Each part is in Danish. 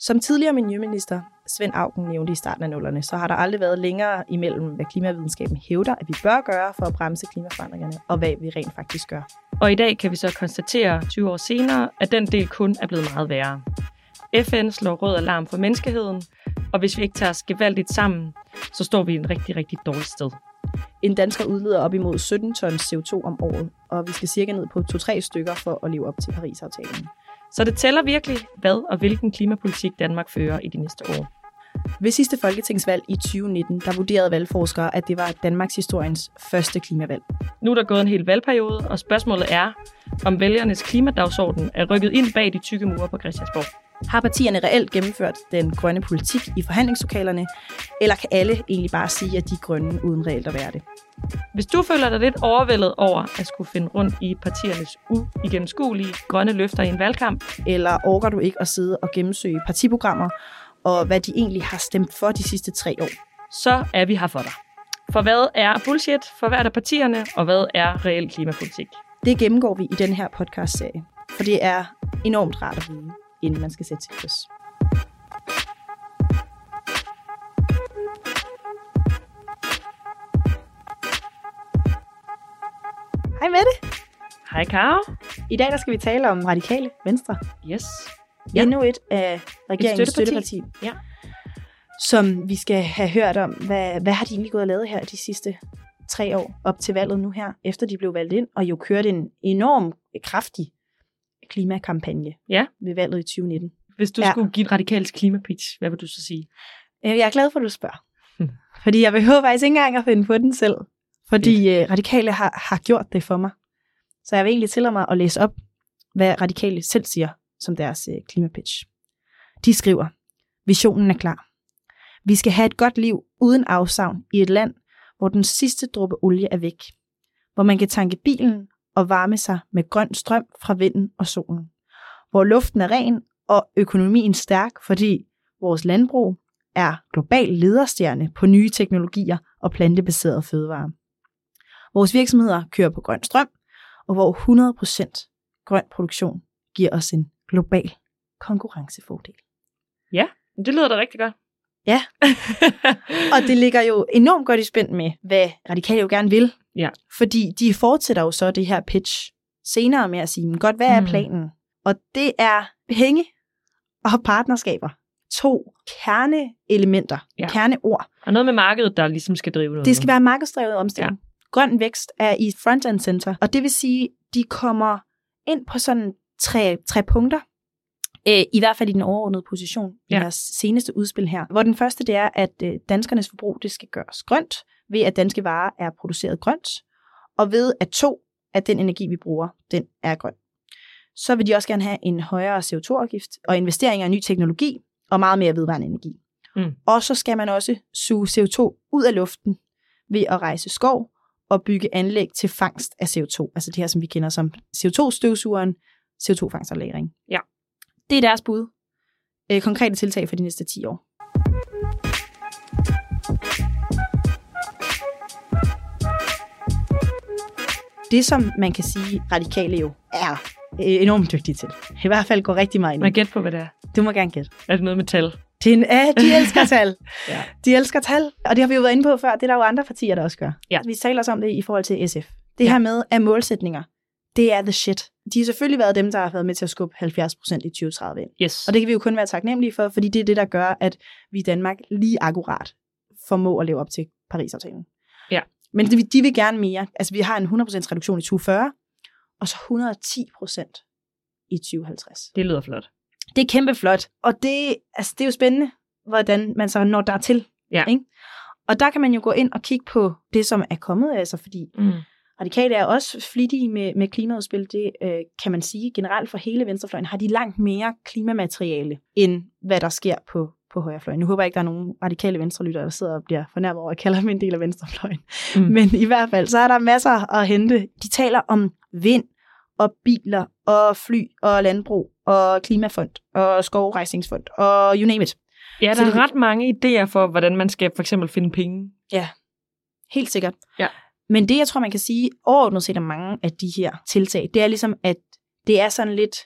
Som tidligere miljøminister Svend Augen nævnte i starten af nullerne, så har der aldrig været længere imellem, hvad klimavidenskaben hævder, at vi bør gøre for at bremse klimaforandringerne, og hvad vi rent faktisk gør. Og i dag kan vi så konstatere 20 år senere, at den del kun er blevet meget værre. FN slår rød alarm for menneskeheden, og hvis vi ikke tager os gevaldigt sammen, så står vi i en rigtig, rigtig dårlig sted. En dansker udleder op imod 17 tons CO2 om året, og vi skal cirka ned på 2-3 stykker for at leve op til Paris-aftalen. Så det tæller virkelig, hvad og hvilken klimapolitik Danmark fører i de næste år. Ved sidste folketingsvalg i 2019, der vurderede valgforskere, at det var Danmarks historiens første klimavalg. Nu er der gået en hel valgperiode, og spørgsmålet er, om vælgernes klimadagsorden er rykket ind bag de tykke mure på Christiansborg. Har partierne reelt gennemført den grønne politik i forhandlingslokalerne, eller kan alle egentlig bare sige, at de er grønne uden reelt at være det? Hvis du føler dig lidt overvældet over at skulle finde rundt i partiernes uigennemskuelige grønne løfter i en valgkamp, eller orker du ikke at sidde og gennemsøge partiprogrammer, og hvad de egentlig har stemt for de sidste tre år, så er vi her for dig. For hvad er bullshit for hvert af partierne, og hvad er reel klimapolitik? Det gennemgår vi i den her podcast-serie, for det er enormt rart at vide, inden man skal sætte sit kryds. Hej Mette. Hej Karo. I dag der skal vi tale om radikale venstre. Yes. Ja. Endnu et af regeringens støtteparti. støtteparti. Ja. Som vi skal have hørt om. Hvad, hvad har de egentlig gået og lavet her de sidste tre år op til valget nu her, efter de blev valgt ind, og jo kørte en enorm kraftig klimakampagne Ja. ved valget i 2019. Hvis du Ja. skulle give et radikalt klimapitch, hvad vil du så sige? Øh, Jeg er glad for, at du spørger. Hmm. Fordi jeg behøver faktisk ikke engang at finde på den selv. Fordi øh, radikale har, har gjort det for mig. Så jeg vil egentlig tillade mig at læse op, hvad radikale selv siger som deres øh, klimapitch. De skriver, visionen er klar. Vi skal have et godt liv uden afsavn i et land, hvor den sidste dråbe olie er væk. Hvor man kan tanke bilen og varme sig med grøn strøm fra vinden og solen. Hvor luften er ren og økonomien stærk, fordi vores landbrug er global lederstjerne på nye teknologier og plantebaserede fødevarer. Vores virksomheder kører på grøn strøm, og hvor 100% grøn produktion giver os en global konkurrencefordel. Ja, Det lyder da rigtig godt. Ja. Og det ligger jo enormt godt i spænd med, hvad radikale jo gerne vil. Ja. Fordi de fortsætter jo så det her pitch senere med at sige, "Men godt, hvad er Mm. planen? Og det er penge og partnerskaber. To kerneelementer, Ja. kerneord. Og noget med markedet, der ligesom skal drive noget. Det skal være markedsdrevet omstilling. Ja. Grøn vækst er i front and center, og det vil sige, de kommer ind på sådan tre, tre punkter, øh, i hvert fald i den overordnede position i Ja. deres seneste udspil her. Hvor den første det er, at øh, danskernes forbrug det skal gøres grønt, ved at danske varer er produceret grønt, og ved at to, at den energi, vi bruger, den er grøn. Så vil de også gerne have en højere CO2-afgift og investeringer i ny teknologi og meget mere vedvarende energi. Mm. Og så skal man også suge CO2 ud af luften ved at rejse skov og bygge anlæg til fangst af CO2. Altså det her, som vi kender som CO2-støvsugeren, CO2-fangst og lagring. Ja. Det er deres bud. Øh, konkrete tiltag for de næste 10 år. Det, som man kan sige, radikale jo er øh, enormt dygtige til. I hvert fald går rigtig meget ind. Man i. gæt på, hvad det er. Du må gerne gætte. Er det noget med tal? Det er en, ja, de elsker tal. Ja. De elsker tal, og det har vi jo været inde på før. Det er der jo andre partier, der også gør. Ja. Vi taler også om det i forhold til SF. Det Ja. her med at målsætninger, det er the shit. De har selvfølgelig været dem, der har været med til at skubbe 70 procent i 2030 ind. Yes. Og det kan vi jo kun være taknemmelige for, fordi det er det, der gør, at vi i Danmark lige akkurat formår at leve op til Paris-aftalen. Ja. Men de, vil gerne mere. Altså, vi har en 100% reduktion i 2040, og så 110 procent i 2050. Det lyder flot. Det er kæmpe flot. Og det, altså, det er jo spændende, hvordan man så når der til. Ja. Ikke? Og der kan man jo gå ind og kigge på det, som er kommet, altså fordi Mm. Radikale er også flittige med, med klimaudspil. Det øh, kan man sige generelt for hele venstrefløjen. Har de langt mere klimamateriale, end hvad der sker på, på højrefløjen. Nu håber jeg ikke, der er nogen radikale venstrelytter, der sidder og bliver fornærmet over, at jeg kalder dem en del af venstrefløjen. Mm. Men i hvert fald, så er der masser at hente. De taler om vind og biler og fly og landbrug og klimafond og skovrejsningsfond og you name it. Ja, Så der er det- ret mange idéer for, hvordan man skal for eksempel finde penge. Helt sikkert. Ja. Men det, jeg tror, man kan sige overordnet set om mange af de her tiltag, det er ligesom, at det er sådan lidt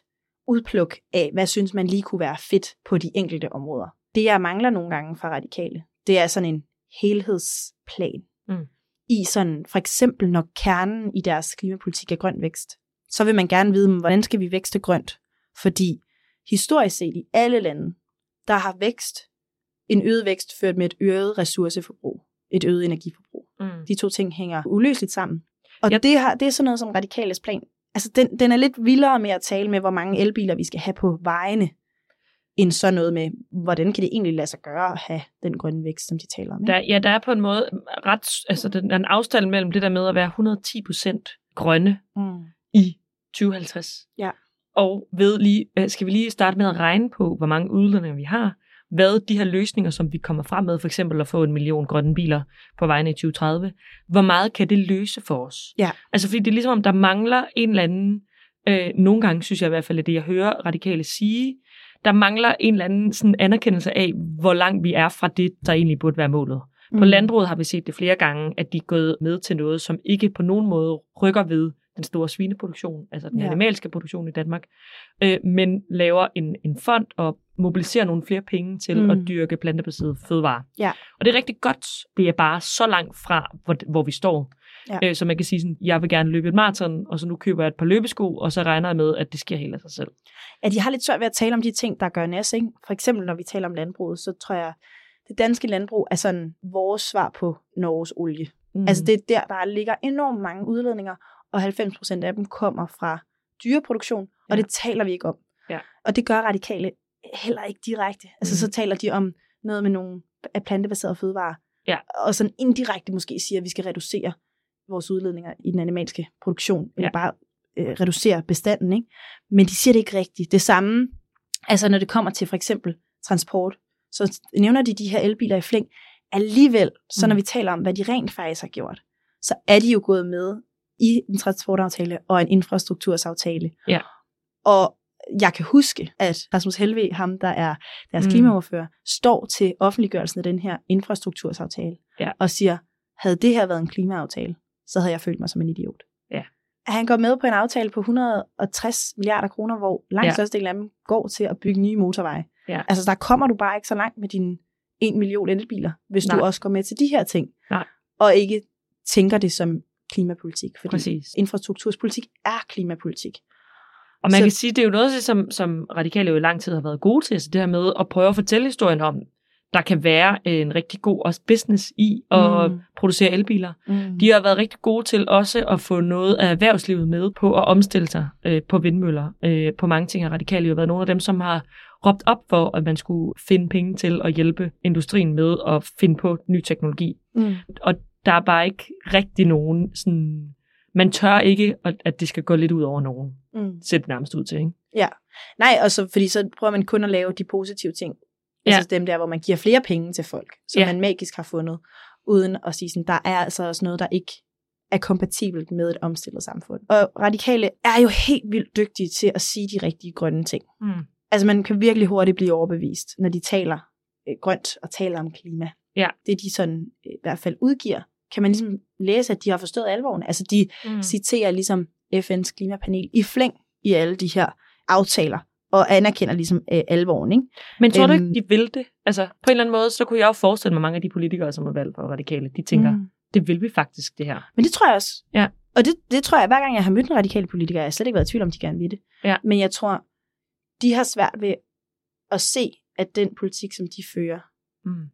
udpluk af, hvad synes man lige kunne være fedt på de enkelte områder. Det, jeg mangler nogle gange fra radikale, det er sådan en helhedsplan. Mm. I sådan, for eksempel når kernen i deres klimapolitik er grøn vækst, så vil man gerne vide, hvordan skal vi vækste grønt? Fordi historisk set i alle lande, der har vækst, en øget vækst ført med et øget ressourceforbrug, et øget energiforbrug. Mm. De to ting hænger uløseligt sammen. Og Ja. det, har, det er sådan noget som radikales plan. Altså, den, den er lidt vildere med at tale med, hvor mange elbiler vi skal have på vejene, end så noget med, hvordan kan det egentlig lade sig gøre at have den grønne vækst, som de taler om. ikke? Der, ja, der er på en måde ret, altså den, der er en afstand mellem det der med at være 110 procent grønne Mm. i 2050. Ja. Og ved lige, øh, skal vi lige starte med at regne på, hvor mange udledninger vi har, hvad de her løsninger, som vi kommer frem med, for eksempel at få en million grønne biler på vejene i 2030, hvor meget kan det løse for os? Ja. Altså fordi det er ligesom, om der mangler en eller anden, øh, nogle gange synes jeg i hvert fald, at det jeg hører radikale sige, der mangler en eller anden sådan anerkendelse af, hvor langt vi er fra det, der egentlig burde være målet. Mm. På landbruget har vi set det flere gange, at de er gået med til noget, som ikke på nogen måde rykker ved den store svineproduktion, altså den Ja. animalske produktion i Danmark, øh, men laver en, en fond og mobiliserer nogle flere penge til Mm. at dyrke plantebaserede fødevarer. Ja. Og det er rigtig godt, det er bare så langt fra, hvor, hvor vi står. Ja. Øh, så man kan sige sådan, jeg vil gerne løbe et maraton, og så nu køber jeg et par løbesko, og så regner jeg med, at det sker helt af sig selv. Ja, de har lidt svært ved at tale om de ting, der gør næs, ikke? For eksempel, når vi taler om landbruget, så tror jeg, det danske landbrug er sådan vores svar på Norges olie. Mm. Altså det er der, der ligger enormt mange udledninger, og 90% af dem kommer fra dyreproduktion, og Ja. det taler vi ikke om. Ja. Og det gør radikale heller ikke direkte. Altså Mhm. så taler de om noget med nogle af plantebaserede fødevarer, Ja. og sådan indirekte måske siger, at vi skal reducere vores udledninger i den animalske produktion, eller Ja. bare øh, reducere bestanden, ikke? Men de siger det ikke rigtigt. Det samme, altså når det kommer til for eksempel transport, så nævner de de her elbiler i flæng. Alligevel, så når Mm. vi taler om, hvad de rent faktisk har gjort, så er de jo gået med i en transportaftale og en infrastruktursaftale. Ja. Og jeg kan huske, at Rasmus Helve, ham der er deres Mm. klimaoverfører, står til offentliggørelsen af den her infrastruktursaftale Ja. og siger, havde det her været en klimaaftale, så havde jeg følt mig som en idiot. Ja. Han går med på en aftale på 160 milliarder kroner, hvor langt ja. størstedelen af dem går til at bygge nye motorveje. Ja. Altså der kommer du bare ikke så langt med dine 1 million elbiler, hvis Nej. du også går med til de her ting. Nej. Og ikke tænker det som klimapolitik. Fordi Præcis. infrastrukturspolitik er klimapolitik. Og man Så- kan sige, det er jo noget, som, som radikale jo i lang tid har været gode til, så det her med at prøve at fortælle historien om, der kan være en rigtig god også business i at mm. producere elbiler. Mm. De har været rigtig gode til også at få noget af erhvervslivet med på at omstille sig øh, på vindmøller. Øh, på mange ting har radikale jo været nogle af dem, som har råbt op for, at man skulle finde penge til at hjælpe industrien med at finde på ny teknologi. Mm. Og der er bare ikke rigtig nogen sådan... Man tør ikke, at, det skal gå lidt ud over nogen. Mm. Ser det nærmest ud til, ikke? Nej, og så, fordi så prøver man kun at lave de positive ting. Ja. Altså dem der, hvor man giver flere penge til folk, som Ja. man magisk har fundet, uden at sige sådan, der er altså også noget, der ikke er kompatibelt med et omstillet samfund. Og radikale er jo helt vildt dygtige til at sige de rigtige grønne ting. Mm. Altså man kan virkelig hurtigt blive overbevist, når de taler øh, grønt og taler om klima. Ja. Det de sådan øh, i hvert fald udgiver, kan man ligesom læse, at de har forstået alvoren. Altså de Mm. citerer ligesom FN's klimapanel i flæng i alle de her aftaler, og anerkender ligesom øh, alvoren. Ikke? Men tror du Øhm. ikke, de vil det? Altså, på en eller anden måde, så kunne jeg jo forestille mig, mange af de politikere, som er valgt for radikale, de tænker, mm. Det vil vi faktisk, det her. Men det tror jeg også. Ja. Og det, det tror jeg, hver gang jeg har mødt en radikale politiker, jeg har slet ikke været i tvivl om, de gerne vil det. Ja. Men jeg tror, de har svært ved at se, at den politik, som de fører, Mm.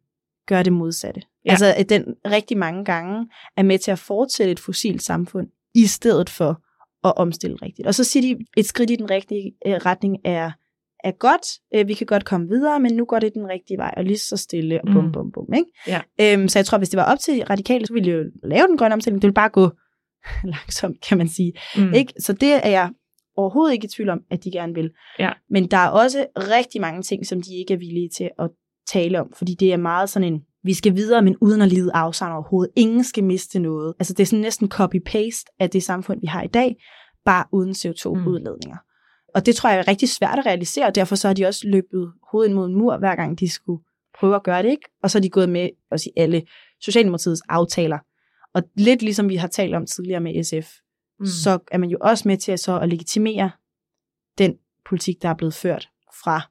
Gør det modsatte. Ja. Altså, at den rigtig mange gange er med til at fortsætte et fossilt samfund, i stedet for at omstille rigtigt. Og så siger de, et skridt i den rigtige øh, retning er, er godt, øh, vi kan godt komme videre, men nu går det den rigtige vej, og lige så stille, og bum, Mm. bum, bum. Ikke? Ja. Øhm, så jeg tror, hvis det var op til radikale, så ville de jo lave den grønne omstilling. Det ville bare gå langsomt, kan man sige. Mm. Ikke? Så det er jeg overhovedet ikke i tvivl om, at de gerne vil. Ja. Men der er også rigtig mange ting, som de ikke er villige til at tale om, fordi det er meget sådan en, vi skal videre, men uden at lide afsavn overhovedet. Ingen skal miste noget. Altså det er sådan næsten copy-paste af det samfund, vi har i dag, bare uden CO2-udledninger. Mm. Og det tror jeg er rigtig svært at realisere, og derfor så har de også løbet hovedet mod en mur, hver gang de skulle prøve at gøre det, ikke? Og så er de gået med også i alle Socialdemokratiets aftaler. Og lidt ligesom vi har talt om tidligere med SF, mm. så er man jo også med til at, så at legitimere den politik, der er blevet ført fra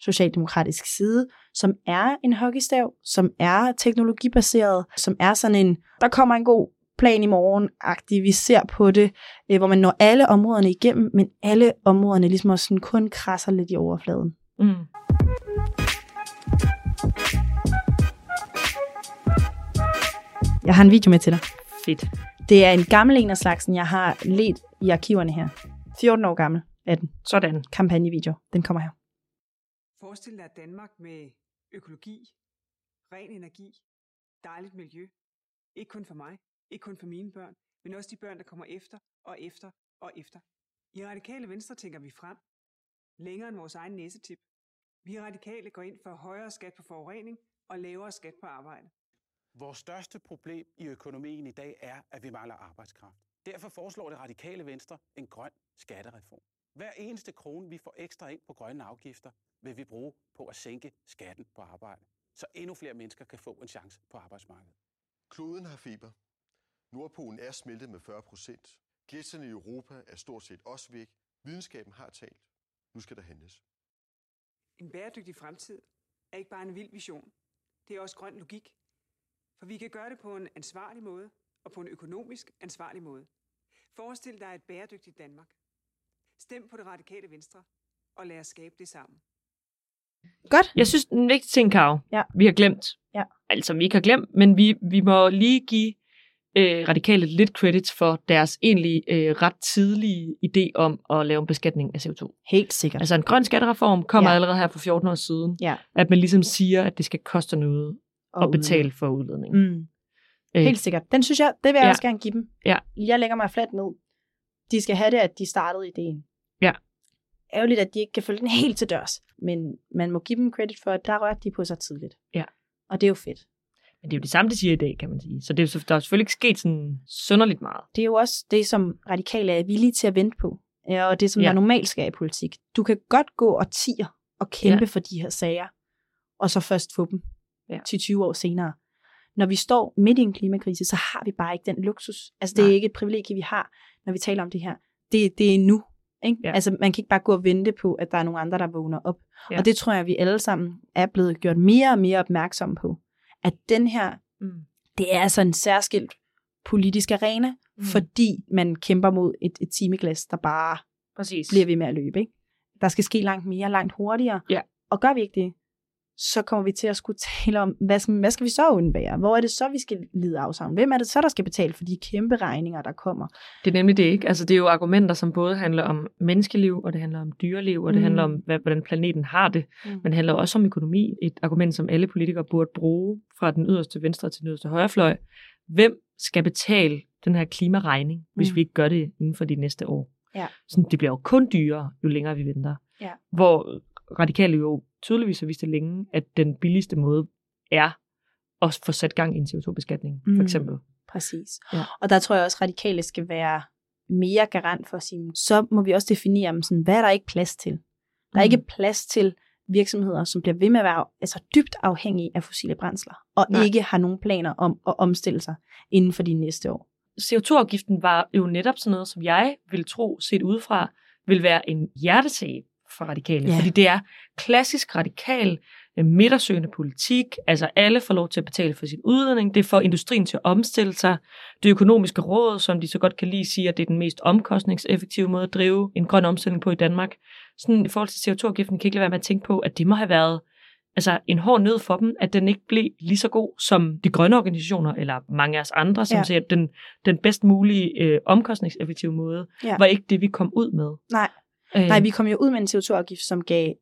socialdemokratisk side, som er en hockeystav, som er teknologibaseret, som er sådan en, der kommer en god plan i morgen, agtig, vi ser på det, øh, hvor man når alle områderne igennem, men alle områderne ligesom også sådan kun krasser lidt i overfladen. Mm. Jeg har en video med til dig. Fedt. Det er en gammel en af slagsen, jeg har let i arkiverne her. 14 år gammel er den. Sådan. Kampagnevideo. Den kommer her. Forestil dig Danmark med økologi, ren energi, dejligt miljø. Ikke kun for mig, ikke kun for mine børn, men også de børn, der kommer efter og efter og efter. I Radikale Venstre tænker vi frem. Længere end vores egen næsetip. Vi radikale går ind for højere skat på forurening og lavere skat på arbejde. Vores største problem i økonomien i dag er, at vi mangler arbejdskraft. Derfor foreslår det radikale venstre en grøn skattereform. Hver eneste krone, vi får ekstra ind på grønne afgifter, vil vi bruge på at sænke skatten på arbejde, så endnu flere mennesker kan få en chance på arbejdsmarkedet. Kloden har feber. Nordpolen er smeltet med 40 procent. Gletsjerne i Europa er stort set også væk. Videnskaben har talt. Nu skal der handles. En bæredygtig fremtid er ikke bare en vild vision. Det er også grøn logik. For vi kan gøre det på en ansvarlig måde og på en økonomisk ansvarlig måde. Forestil dig et bæredygtigt Danmark. Stem på det radikale venstre, og lad os skabe det sammen. Godt. Jeg synes, en vigtig ting, Karo, Ja. vi har glemt. Ja. Altså, vi ikke har glemt, men vi, vi må lige give øh, radikale lidt credits for deres egentlig øh, ret tidlige idé om at lave en beskatning af CO2. Helt sikkert. Altså en grøn skattereform kommer Ja. ja. allerede her for 14 år siden. Ja. At man ligesom siger, at det skal koste noget Og at betale for udledning. Mm. Øh, Helt sikkert. Den synes jeg, det vil jeg Ja. også gerne give dem. Ja. Jeg lægger mig fladt ned. De skal have det, at de startede ideen. Ærgerligt, at de ikke kan følge den helt til dørs. Men man må give dem credit for, at der rørte de på sig tidligt. Ja. Og det er jo fedt. Men det er jo det samme, de siger i dag, kan man sige. Så det er jo, der er selvfølgelig ikke sket sådan sønderligt meget. Det er jo også det, som radikale er villige til at vente på. Ja, og det, som Ja. der normalt skal i politik. Du kan godt gå årtier og kæmpe Ja. for de her sager, og så først få dem Ja. til 20 år senere. Når vi står midt i en klimakrise, så har vi bare ikke den luksus. Altså, det er Nej. ikke et privilegie, vi har, når vi taler om det her. Det, det er nu. Ikke? Ja. Altså, man kan ikke bare gå og vente på, at der er nogle andre, der vågner op. Ja. Og det tror jeg, vi alle sammen er blevet gjort mere og mere opmærksomme på. At den her, Mm. det er altså en særskilt politisk arena, Mm. fordi man kæmper mod et, et timeglas, der bare Præcis. bliver ved med at løbe. Ikke? Der skal ske langt mere, langt hurtigere. Ja. Og gør vi ikke det, så kommer vi til at skulle tale om, hvad skal, hvad skal vi så undvære? Hvor er det så, vi skal lide afsavn? Hvem er det så, der skal betale for de kæmpe regninger, der kommer? Det er nemlig det, ikke? Altså, det er jo argumenter, som både handler om menneskeliv, og det handler om dyreliv, og det Mm. handler om, hvad, hvordan planeten har det. Mm. Men det handler også om økonomi. Et argument, som alle politikere burde bruge fra den yderste venstre til den yderste højrefløj. Hvem skal betale den her klimaregning, hvis Mm. vi ikke gør det inden for de næste år? Ja. Sådan, det bliver jo kun dyrere, jo længere vi venter. Ja. Hvor radikale jo tydeligvis har vist det længe, at den billigste måde er at få sat gang i en CO2-beskatning, Mm. for eksempel. Præcis. Ja. Og der tror jeg også, at radikale skal være mere garant for at sige, så må vi også definere, sådan, hvad er der ikke plads til? Der er Mm. ikke plads til virksomheder, som bliver ved med at være altså, dybt afhængige af fossile brændsler, og. Nej. ikke har nogen planer om at omstille sig inden for de næste år. CO2-afgiften var jo netop sådan noget, som jeg vil tro, set udefra, vil være en hjertesag for radikale. Ja. Fordi det er klassisk radikal, øh, midtersøgende politik. Altså alle får lov til at betale for sin udledning. Det får industrien til at omstille sig. Det økonomiske råd, som de så godt kan lide, siger, at det er den mest omkostningseffektive måde at drive en grøn omstilling på i Danmark. Sådan i forhold til CO2-afgiften kan jeg ikke lade være med at tænke på, at det må have været altså en hård nød for dem, at den ikke blev lige så god som de grønne organisationer, eller mange af os andre, som Ja. siger, at den, den bedst mulige øh, omkostningseffektive måde, ja. var ikke det, vi kom ud med. Nej. Øh, Nej, vi kom jo ud med en CO2-afgift, som gav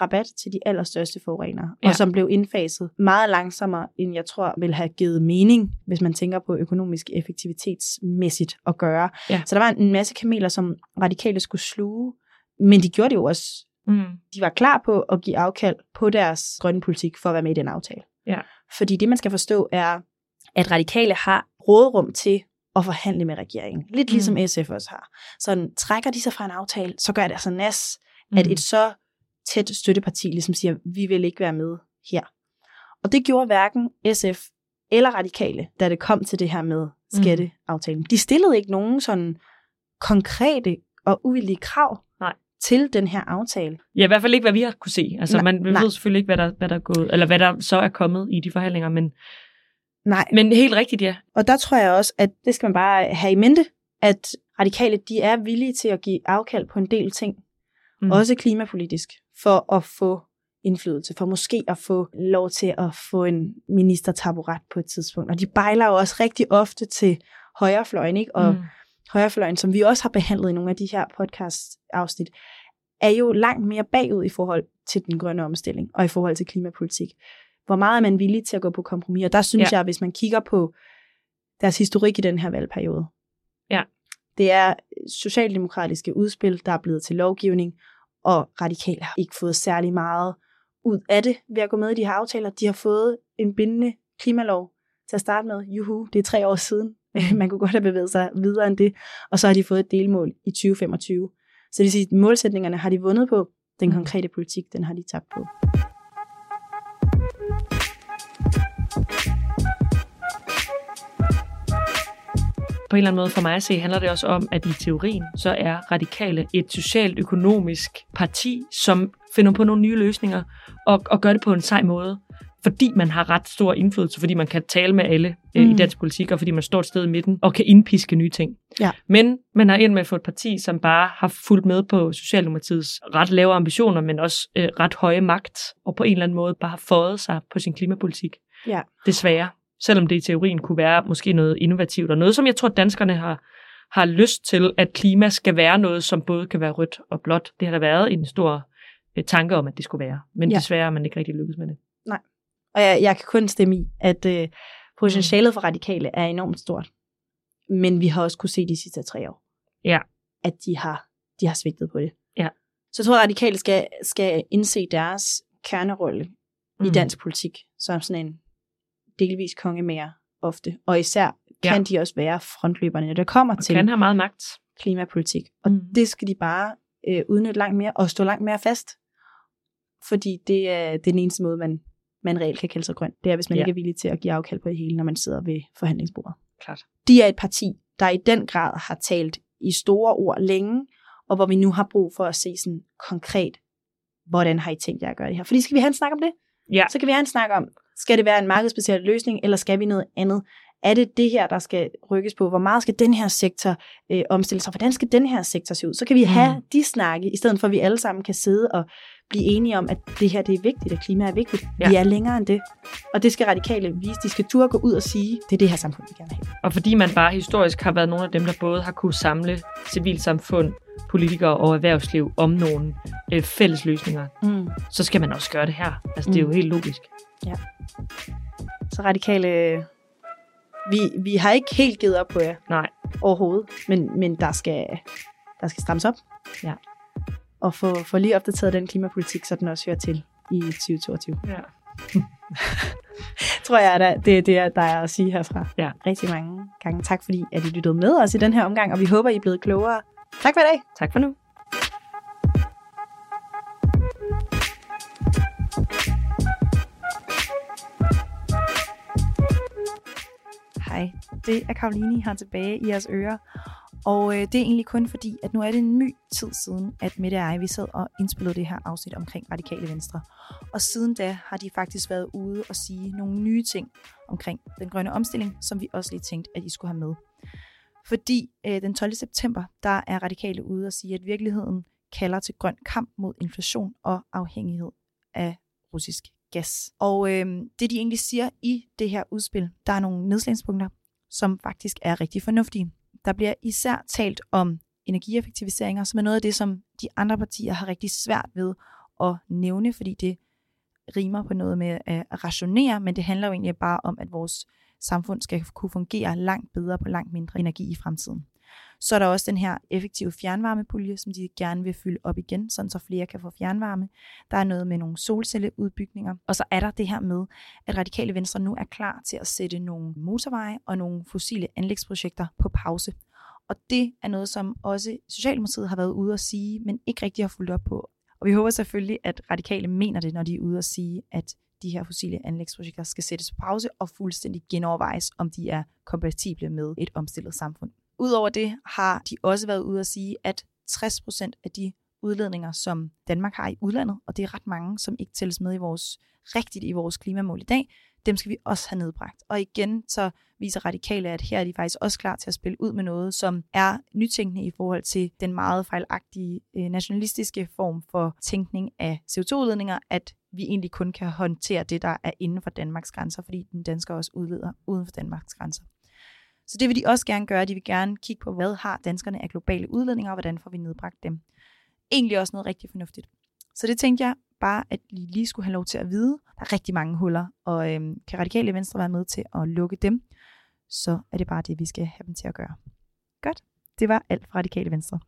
rabat til de allerstørste forurenere, ja. Og som blev indfaset meget langsommere, end jeg tror vil have givet mening, hvis man tænker på økonomisk effektivitetsmæssigt at gøre. Ja. Så der var en masse kameler, som radikale skulle sluge, men de gjorde det jo også. mm, De var klar på at give afkald på deres grønne politik for at være med i den aftale. Ja. Fordi det, man skal forstå, er, at radikale har rådrum til at forhandle med regeringen. Lidt Mm. ligesom SF også har. Så trækker de sig fra en aftale, så gør det altså nas, at mm, et så tæt støtteparti ligesom siger, vi vil ikke være med her. Og det gjorde hverken SF eller radikale, da det kom til det her med skatteaftalen. De stillede ikke nogen sådan konkrete og uvillige krav Nej. til den her aftale. Ja, i hvert fald ikke, hvad vi har kunne se. Altså, Nej, man nej. ved selvfølgelig ikke, hvad der, hvad der er gået, eller hvad der så er kommet i de forhandlinger, men, Nej, men helt rigtigt, ja. og der tror jeg også, at det skal man bare have i mente, at radikale, de er villige til at give afkald på en del ting, Mm. også klimapolitisk, for at få indflydelse, for måske at få lov til at få en ministertaburet på et tidspunkt. Og de bejler jo også rigtig ofte til højrefløjen, ikke? Og mm. højrefløjen, som vi også har behandlet i nogle af de her podcast-afsnit, er jo langt mere bagud i forhold til den grønne omstilling og i forhold til klimapolitik. Hvor meget er man villig til at gå på kompromis? Og der synes Ja. jeg, hvis man kigger på deres historik i den her valgperiode, Ja. det er socialdemokratiske udspil, der er blevet til lovgivning, og radikale har ikke fået særlig meget ud af det ved at gå med i de her aftaler. De har fået en bindende klimalov til at starte med. Juhu, det er tre år siden. Man kunne godt have bevæget sig videre end det. Og så har de fået et delmål i 2025. Så det vil sige, at målsætningerne har de vundet på. Den konkrete politik, den har de tabt på. På en eller anden måde for mig at se, handler det også om, at i teorien, så er radikale et socialt økonomisk parti, som finder på nogle nye løsninger og, og gør det på en sej måde. Fordi man har ret stor indflydelse, fordi man kan tale med alle mm. i dansk politik, og fordi man står et sted i midten og kan indpiske nye ting. Ja. Men man har ind med at få et parti, som bare har fulgt med på Socialdemokratiets ret lave ambitioner, men også øh, ret høje magt, og på en eller anden måde bare har fået sig på sin klimapolitik. Ja. Desværre. Selvom det i teorien kunne være måske noget innovativt, og noget, som jeg tror, danskerne har, har lyst til, at klima skal være noget, som både kan være rødt og blåt. Det har der været en stor øh, tanke om, at det skulle være. Men ja. Desværre er man ikke rigtig lykkedes med det. Og jeg, jeg kan kun stemme i, at øh, potentialet for radikale er enormt stort. Men vi har også kunne se de sidste tre år, Ja. at de har, de har svigtet på det. Ja. Så jeg tror, at radikale skal, skal indse deres kernerolle mm. i Mm. dansk politik, som sådan en delvis kongemager ofte. Og især kan Ja. de også være frontløberne, når det kommer Og til kan have meget magt. klimapolitik. Og Mm. det skal de bare øh, udnytte langt mere og stå langt mere fast. Fordi det er, det er den eneste måde, man, man reelt kan kalde sig grøn. Det er, hvis man ja. ikke er villig til at give afkald på det hele, når man sidder ved forhandlingsbordet. Klart. De er et parti, der i den grad har talt i store ord længe, og hvor vi nu har brug for at se sådan konkret, hvordan har I tænkt jer at gøre det her? Fordi skal vi have en snak om det? Ja. Så kan vi have en snak om, skal det være en markedsbaseret løsning, eller skal vi noget andet? Er det det her, der skal rykkes på? Hvor meget skal den her sektor øh, omstille sig? Hvordan skal den her sektor se ud? Så kan vi have Mm. de snakke, i stedet for at vi alle sammen kan sidde og blive enige om, at det her det er vigtigt, at klima er vigtigt. Ja. Vi er længere end det. Og det skal radikale vise. De skal turde gå ud og sige, det er det her samfund, vi gerne vil have. Og fordi man bare historisk har været nogle af dem, der både har kunne samle civilsamfund, politikere og erhvervsliv om nogle øh, fælles løsninger, Mm. så skal man også gøre det her. Altså, det er jo Mm. helt logisk. Så radikale, vi, vi har ikke helt givet op på jer Nej. overhovedet, men, men der, skal, der skal strammes op. Ja. Og få, få lige opdateret den klimapolitik, så den også hører til i 2022. Ja. Tror jeg, der, det er det, der er at sige herfra. Ja. Rigtig mange gange. Tak fordi, at I lyttede med os i den her omgang, og vi håber, I er blevet klogere. Tak for i dag. Tak for nu. Hej, det er Karoline her tilbage i jeres ører. Og øh, det er egentlig kun fordi, at nu er det en ny tid siden, at Mette og jeg, vi sad og indspillede det her afsnit omkring Radikale Venstre. Og siden da har de faktisk været ude og sige nogle nye ting omkring den grønne omstilling, som vi også lige tænkte, at I skulle have med. Fordi øh, den 12. september, der er Radikale ude og sige, at virkeligheden kalder til grøn kamp mod inflation og afhængighed af russisk gas. Og øh, det, de egentlig siger i det her udspil, der er nogle nedslagspunkter, som faktisk er rigtig fornuftige. Der bliver især talt om energieffektiviseringer, som er noget af det, som de andre partier har rigtig svært ved at nævne, fordi det rimer på noget med at rationere, men det handler jo egentlig bare om, at vores samfund skal kunne fungere langt bedre på langt mindre energi i fremtiden. Så er der også den her effektive fjernvarmepulje, som de gerne vil fylde op igen, sådan så flere kan få fjernvarme. Der er noget med nogle solcelleudbygninger. Og så er der det her med, at Radikale Venstre nu er klar til at sætte nogle motorveje og nogle fossile anlægsprojekter på pause. Og det er noget, som også Socialdemokratiet har været ude at sige, men ikke rigtig har fulgt op på. Og vi håber selvfølgelig, at radikale mener det, når de er ude at sige, at de her fossile anlægsprojekter skal sættes på pause og fuldstændig genovervejes, om de er kompatible med et omstillet samfund. Udover det har de også været ude at sige, at 60% af de udledninger, som Danmark har i udlandet, og det er ret mange, som ikke tælles med i vores, rigtigt i vores klimamål i dag, dem skal vi også have nedbragt. Og igen, så viser radikale, at her er de faktisk også klar til at spille ud med noget, som er nytænkende i forhold til den meget fejlagtige øh, nationalistiske form for tænkning af CO2-udledninger, at vi egentlig kun kan håndtere det, der er inden for Danmarks grænser, fordi den dansker også udleder uden for Danmarks grænser. Så det vil de også gerne gøre. De vil gerne kigge på, hvad har danskerne af globale udledninger, og hvordan får vi nedbragt dem. Egentlig også noget rigtig fornuftigt. Så det tænkte jeg bare, at I lige skulle have lov til at vide. Der er rigtig mange huller, og øhm, kan radikale venstre være med til at lukke dem, så er det bare det, vi skal have dem til at gøre. Godt. Det var alt fra radikale venstre.